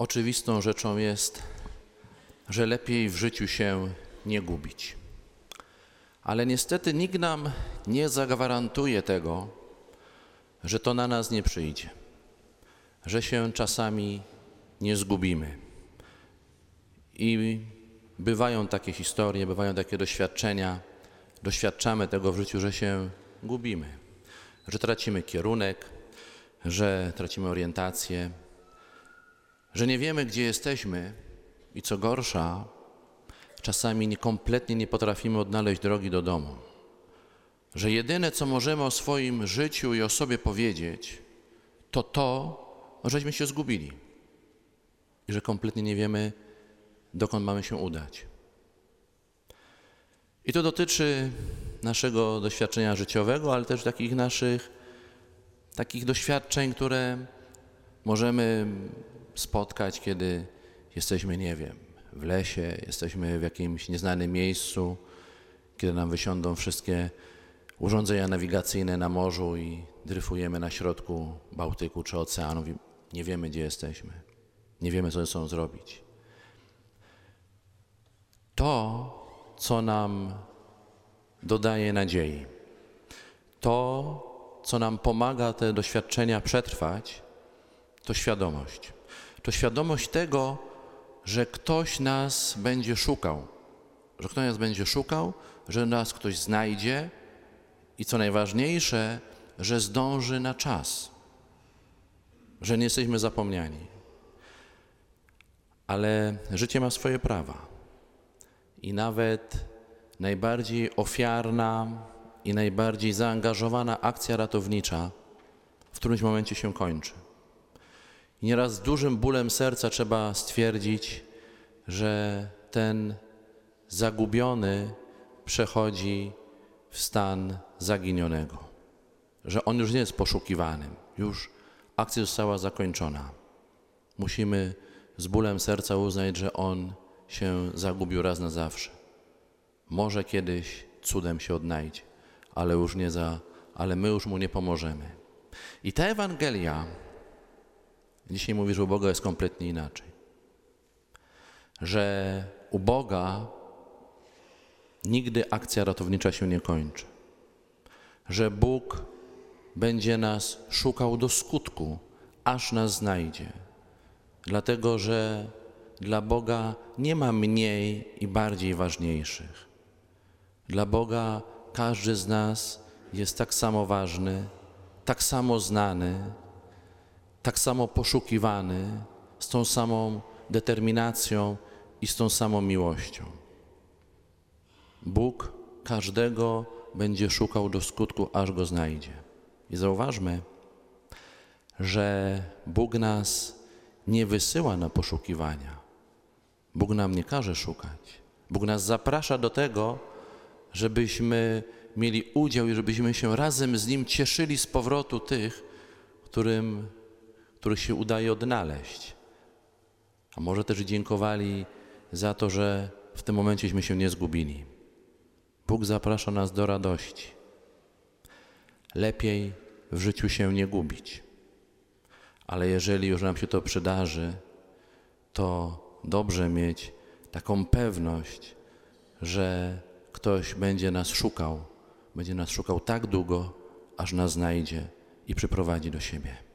Oczywistą rzeczą jest, że lepiej w życiu się nie gubić. Ale niestety nikt nam nie zagwarantuje tego, że to na nas nie przyjdzie, że się czasami nie zgubimy. I bywają takie historie, bywają takie doświadczenia, doświadczamy tego w życiu, że się gubimy, że tracimy kierunek, że tracimy orientację, że nie wiemy, gdzie jesteśmy i co gorsza, czasami nie, kompletnie nie potrafimy odnaleźć drogi do domu. Że jedyne, co możemy o swoim życiu i o sobie powiedzieć, to to, żeśmy się zgubili i że kompletnie nie wiemy, dokąd mamy się udać. I to dotyczy naszego doświadczenia życiowego, ale też takich naszych takich doświadczeń, które możemy spotkać, kiedy jesteśmy, nie wiem, w lesie, jesteśmy w jakimś nieznanym miejscu, kiedy nam wysiądą wszystkie urządzenia nawigacyjne na morzu i dryfujemy na środku Bałtyku czy oceanu nie wiemy, gdzie jesteśmy. Nie wiemy, co ze sobą zrobić. To, co nam dodaje nadziei, to, co nam pomaga te doświadczenia przetrwać, to świadomość. To świadomość tego, że ktoś nas będzie szukał, że ktoś nas będzie szukał, że nas ktoś znajdzie i co najważniejsze, że zdąży na czas, że nie jesteśmy zapomniani. Ale życie ma swoje prawa i nawet najbardziej ofiarna i najbardziej zaangażowana akcja ratownicza w którymś momencie się kończy. I nieraz z dużym bólem serca trzeba stwierdzić, że ten zagubiony przechodzi w stan zaginionego, że on już nie jest poszukiwanym, już akcja została zakończona. Musimy z bólem serca uznać, że on się zagubił raz na zawsze. Może kiedyś cudem się odnajdzie, ale już nie za, ale my już mu nie pomożemy. I ta Ewangelia dzisiaj mówi, że u Boga jest kompletnie inaczej. Że u Boga nigdy akcja ratownicza się nie kończy. Że Bóg będzie nas szukał do skutku, aż nas znajdzie. Dlatego, że dla Boga nie ma mniej i bardziej ważniejszych. Dla Boga każdy z nas jest tak samo ważny, tak samo znany, tak samo poszukiwany, z tą samą determinacją i z tą samą miłością. Bóg każdego będzie szukał do skutku, aż go znajdzie. I zauważmy, że Bóg nas nie wysyła na poszukiwania. Bóg nam nie każe szukać. Bóg nas zaprasza do tego, żebyśmy mieli udział i żebyśmy się razem z Nim cieszyli z powrotu tych, którym, których się udaje odnaleźć. A może też dziękowali za to, że w tym momencieśmy się nie zgubili. Bóg zaprasza nas do radości. Lepiej w życiu się nie gubić. Ale jeżeli już nam się to przydarzy, to dobrze mieć taką pewność, że ktoś będzie nas szukał, będzie nas szukał tak długo, aż nas znajdzie i przyprowadzi do siebie.